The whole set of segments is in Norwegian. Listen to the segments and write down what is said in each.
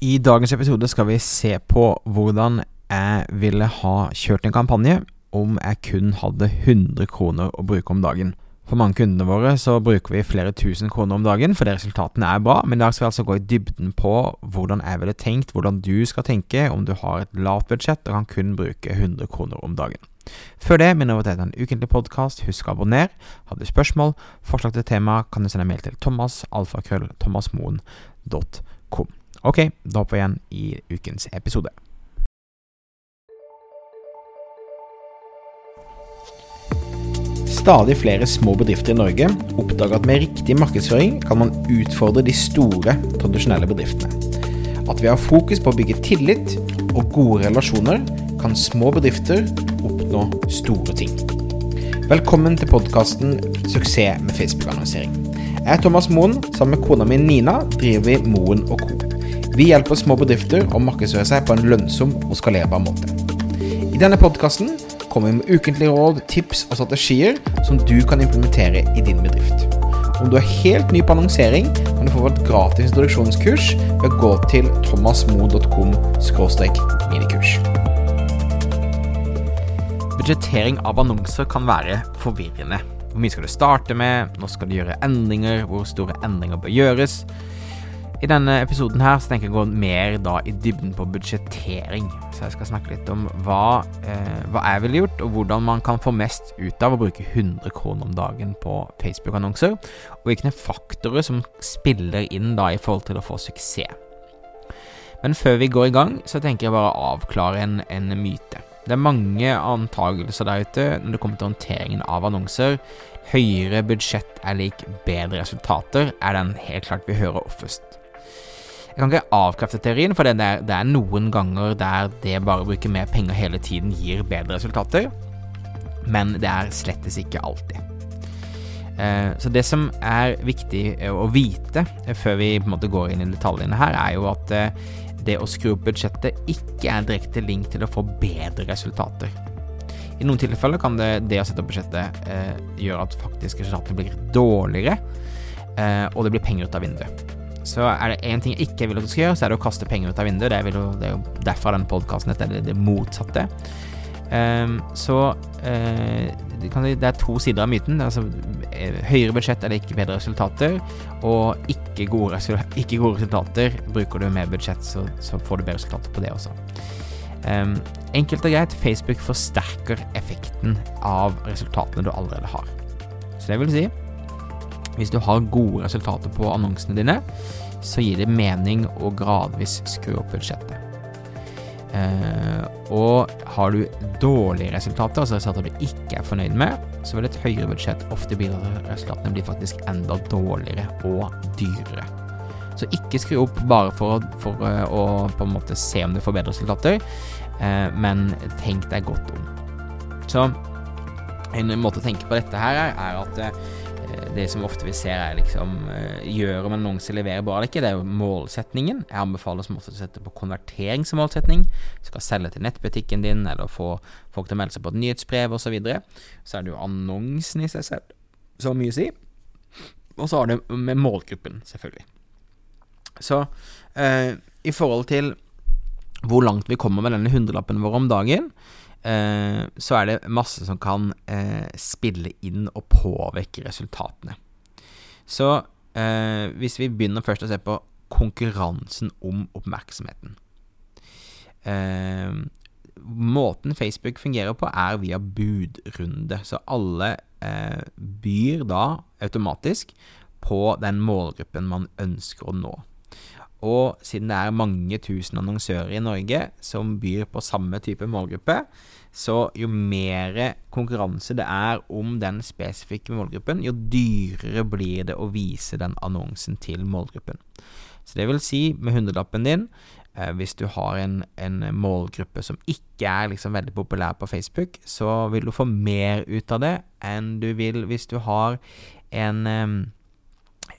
I dagens episode skal vi se på hvordan jeg ville ha kjørt en kampanje om jeg kun hadde 100 kroner å bruke om dagen. For mange kundene våre så bruker vi flere tusen kroner om dagen fordi resultatene er bra, men i dag skal vi altså gå i dybden på hvordan jeg ville tenkt, hvordan du skal tenke om du har et lavt budsjett og kan kun bruke 100 kroner om dagen. Før det minner jeg om at dette er en ukentlig podkast. Husk å abonnere. Har du spørsmål, forslag til tema, kan du sende mail til thomas, alfakrøll, thomasmoen.com. Ok, da hopper vi igjen i ukens episode. Stadig flere små bedrifter i Norge oppdager at med riktig markedsføring kan man utfordre de store, tradisjonelle bedriftene. At vi har fokus på å bygge tillit og gode relasjoner, kan små bedrifter oppnå store ting. Velkommen til podkasten 'Suksess med Facebook-annonsering'. Jeg er Thomas Moen. Sammen med kona mi Nina driver vi Moen og Co. Vi hjelper små bedrifter å markedsføre seg på en lønnsom og skalerbar måte. I denne podkasten kommer vi med ukentlige råd, tips og strategier som du kan implementere i din bedrift. Om du er helt ny på annonsering, kan du få et gratis introduksjonskurs ved å gå til thomasmo.com minikurs. Budsjettering av annonser kan være forvirrende. Hvor mye skal du starte med? Når skal du gjøre endringer? Hvor store endringer bør gjøres? I denne episoden her så tenker jeg å gå mer da i dybden på budsjettering. Så jeg skal snakke litt om hva, eh, hva jeg ville gjort, og hvordan man kan få mest ut av å bruke 100 kroner om dagen på Facebook-annonser, og hvilke faktorer som spiller inn da i forhold til å få suksess. Men før vi går i gang, så tenker jeg bare å avklare en, en myte. Det er mange antagelser der ute når det kommer til håndteringen av annonser. Høyere budsjett er lik bedre resultater, er den helt klart vi hører oftest. Jeg kan ikke avkrefte teorien, for det er, det er noen ganger der det bare å bruke mer penger hele tiden gir bedre resultater, men det er slettes ikke alltid. Eh, så det som er viktig å vite før vi på en måte går inn i detaljene her, er jo at eh, det å skru opp budsjettet ikke er direkte link til å få bedre resultater. I noen tilfeller kan det, det å sette opp budsjettet eh, gjøre at faktisk resultatene blir dårligere, eh, og det blir penger ut av vinduet. Så er det én ting jeg ikke vil at du skal gjøre, så er det å kaste penger ut av vinduet. Det er, jo, det er jo derfor denne podkasten er det, det motsatte. Um, så uh, det, det, er to sider av myten. Altså, eh, høyere budsjett eller ikke bedre resultater. Og ikke gode, ikke gode resultater. Bruker du mer budsjett, så, så, får du bedre resultater på det også. Um, enkelt og greit, Facebook forsterker effekten av resultatene du allerede har. Så det vil si hvis du har gode resultater på annonsene dine, så gir det mening å gradvis skru opp budsjettet. Eh, og har du dårlige resultater, altså resultater du ikke er fornøyd med, så vil et høyere budsjett ofte bidra til at resultatene blir faktisk enda dårligere og dyrere. Så ikke skru opp bare for, for uh, å på en måte se om du får bedre resultater, eh, men tenk deg godt om. Så en måte å tenke på dette her er, er at eh, Eh, det som ofte vi ser, er liksom Gjør om en leverer bra eller ikke. Det er jo målsetningen. Jeg anbefaler som ofte å sette på konvertering som målsetning. Du skal selge til nettbutikken din, eller få folk til å melde seg på et nyhetsbrev osv. Så, videre. så er det jo annonsen i seg selv så mye å si. Og så har du med målgruppen, selvfølgelig. Så eh, i forhold til hvor langt vi kommer med denne hundrelappen vår om dagen, Eh, så er det masse som kan eh, spille inn og påvirke resultatene. Så eh, hvis vi begynner først å se på konkurransen om oppmerksomheten Måten Facebook fungerer på, er via budrunde. Så alle byr da automatisk på den målgruppen man ønsker å nå. Og siden det er mange tusen annonsører i Norge som byr på samme type målgruppe, så jo mer konkurranse det er om den spesifikke målgruppen, jo dyrere blir det å vise den annonsen til målgruppen. Så det vil si, med hundrelappen din, eh, hvis du har en, en, målgruppe som ikke er liksom veldig populær på Facebook, så vil du få mer ut av det enn du vil hvis du har en,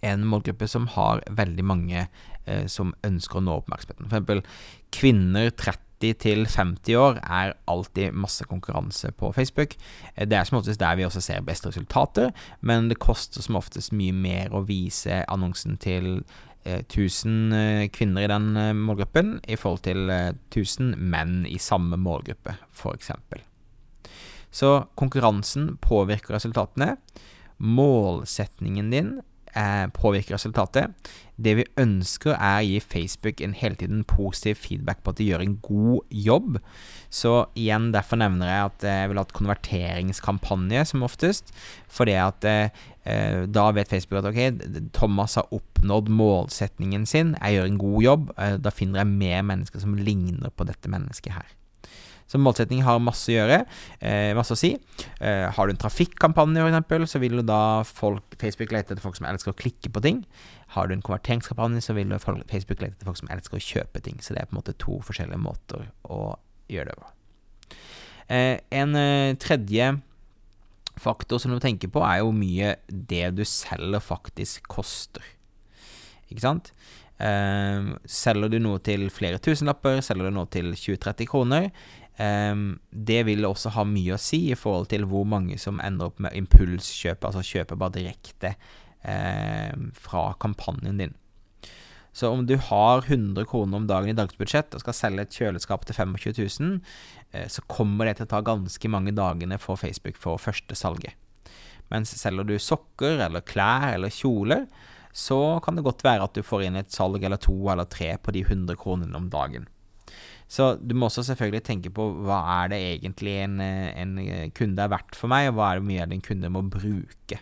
en målgruppe som har veldig mange eh, som ønsker å nå oppmerksomheten. For eksempel kvinner 30 til 50 år er alltid masse konkurranse på Facebook. Eh, det er som oftest der vi også ser best resultater, men det koster som oftest mye mer å vise annonsen til eh, 1000 eh, kvinner i den eh, målgruppen i forhold til eh, 1000 menn i samme målgruppe, f.eks. Så konkurransen påvirker resultatene. Målsetningen din eh, påvirker resultatet. Det vi ønsker, er å gi Facebook en hele tiden positiv feedback på at de gjør en god jobb. Så igjen, derfor nevner jeg at jeg vil ha et konverteringskampanje som oftest. Fordi at eh, eh, da vet Facebook at ok, Thomas har oppnådd målsetningen sin, jeg gjør en god jobb. Eh, da finner jeg mer mennesker som ligner på dette mennesket her. Så målsetting har masse å gjøre, eh, masse å si. Eh, har du en trafikkampanje f.eks., så vil da folk, Facebook lete etter folk som elsker å klikke på ting. Har du en konverteringskampanje, så vil folk, Facebook lete etter folk som elsker å kjøpe ting. Så det er på en måte to forskjellige måter å gjøre det på. Eh, en eh, tredje faktor som du må tenke på, er jo mye det du selger faktisk koster. Ikke sant? Eh, selger du noe til flere tusenlapper, selger du noe til 20-30 kroner, det vil også ha mye å si i forhold til hvor mange som ender opp med impulskjøp, altså kjøper bare direkte fra kampanjen din. Så om du har 100 kroner om dagen i dagsbudsjett og skal selge et kjøleskap til 25 000, uh, så kommer det til å ta ganske mange dagene for Facebook for første salget. Mens selger du sokker eller klær eller kjoler, så kan det godt være at du får inn et salg eller to eller tre på de 100 kronene om dagen. Så du må også selvfølgelig tenke på hva er det egentlig en, en kunde er verdt for meg, og hva er det mye en kunde må bruke.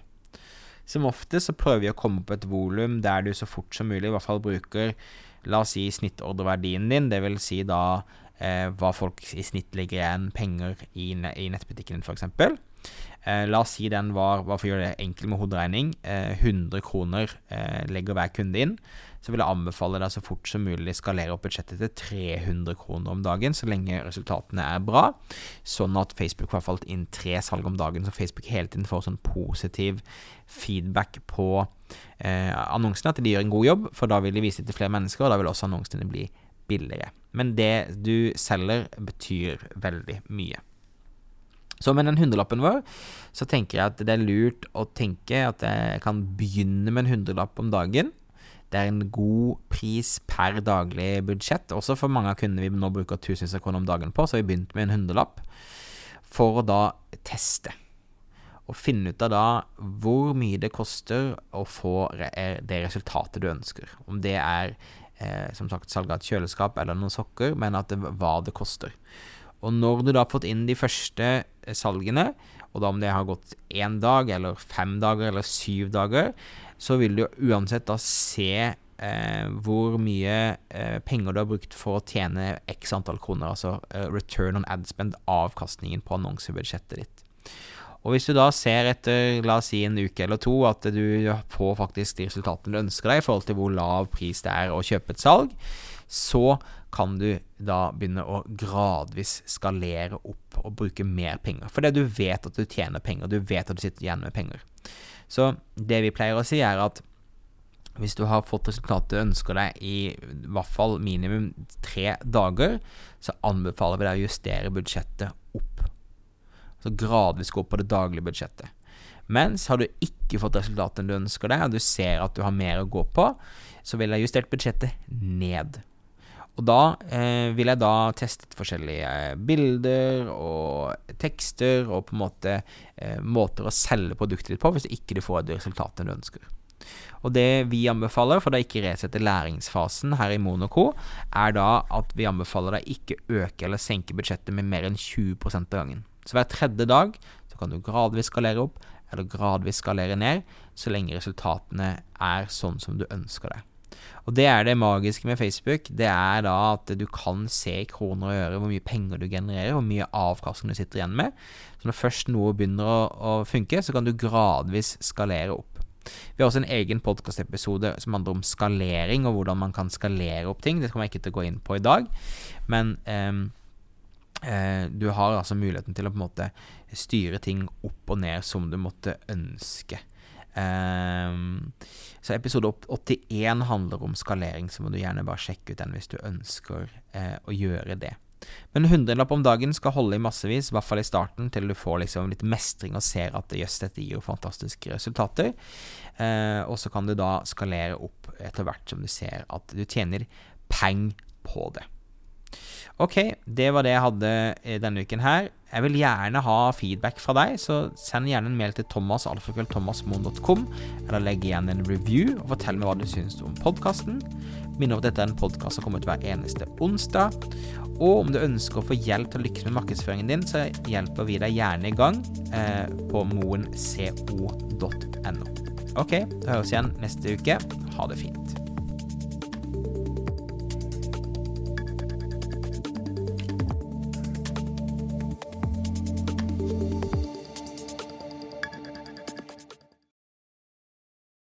Som ofte så prøver vi å komme på et volum der du så fort som mulig i hvert fall bruker La oss si snittordreverdien din, vil si da eh, hva folk i snitt legger igjen penger i, i nettbutikken din, f.eks. Eh, la oss si den var, bare for å gjøre det enkelt med hoderegning, eh, 100 kroner eh, legger hver kunde inn så vil jeg anbefale deg så fort som mulig skalere opp budsjettet til 300 kroner om dagen, så lenge resultatene er bra. Sånn at Facebook har falt inn tre salg om dagen, så Facebook hele tiden får sånn positiv feedback på eh, annonsene, at de gjør en god jobb, for da vil de vise det til flere mennesker, og da vil også annonsene bli billigere. Men det du selger, betyr veldig mye. Så med den hundrelappen vår, så tenker jeg at det er lurt å tenke at jeg kan begynne med en hundrelapp om dagen. Det er en god pris per daglig budsjett. Også for mange av kundene vi nå bruker tusenvis av kroner om dagen på, så vi begynt med en hundrelapp. For å da teste. Og finne ut av da hvor mye det koster å få det resultatet du ønsker. Om det er eh, som sagt salg av et kjøleskap eller noen sokker, men at det, hva det koster. Og når du da har fått inn de første eh, salgene, og da om det har gått én dag eller fem dager eller syv dager, så vil du uansett da se eh, hvor mye eh, penger du har brukt for å tjene x antall kroner, altså eh, return on ad spend, avkastningen på annonsebudsjettet ditt. Og hvis du da ser etter la oss si en uke eller to at du får faktisk de resultatene du ønsker deg i forhold til hvor lav pris det er å kjøpe et salg, så kan du da begynne å gradvis skalere opp og bruke mer penger. Fordi du vet at du tjener penger, du vet at du sitter igjen med penger. Så det vi pleier å si, er at hvis du har fått resultatet du ønsker deg i, i hvert fall minimum tre dager, så anbefaler vi deg å justere budsjettet opp. Så gradvis gå på det daglige budsjettet. Mens har du ikke fått resultatene du ønsker deg, og du ser at du har mer å gå på, så vil jeg justert budsjettet ned. Og da eh, vil jeg da testet forskjellige bilder og tekster og på en måte eh, måter å selge produktet ditt på hvis ikke du får de resultatene du ønsker. Og det vi anbefaler, for da ikke resette læringsfasen her i Monaco, er da at vi anbefaler deg ikke øke eller senke budsjettet med mer enn 20 av gangen. Så hver tredje dag så kan du gradvis skalere opp eller gradvis skalere ned, så lenge resultatene er sånn som du ønsker deg. Og det er det magiske med Facebook. Det er da at du kan se i kroner og øre hvor mye penger du genererer, hvor mye avkastning du sitter igjen med. Så når først noe begynner å, å funke, så kan du gradvis skalere opp. Vi har også en egen podkastepisode som handler om skalering, og hvordan man kan skalere opp ting. Det kommer jeg ikke til å gå inn på i dag, men eh, du har altså muligheten til å på en måte styre ting opp og ned som du måtte ønske. Um, så episode 81 handler om skalering, så må du gjerne bare sjekke ut den hvis du ønsker uh, å gjøre det. Men hundrelapp om dagen skal holde i massevis, i hvert fall i starten, til du får liksom litt mestring og ser at jøss, dette gir jo fantastiske resultater. Eh, og så kan du da skalere opp etter hvert som du ser at du tjener penger på det. Ok, det var det jeg hadde denne uken her. Jeg vil gjerne ha feedback fra deg, så send gjerne en mail til thomas, thomas.thomasmoen.com, eller legg igjen en review og fortell meg hva du syns om podkasten. Minn om at dette er en podkast som kommer ut hver eneste onsdag. Og om du ønsker å få hjelp til å lykkes med markedsføringen din, så hjelper vi deg gjerne i gang eh, på moenco.no. Ok, da høres vi igjen neste uke. Ha det fint.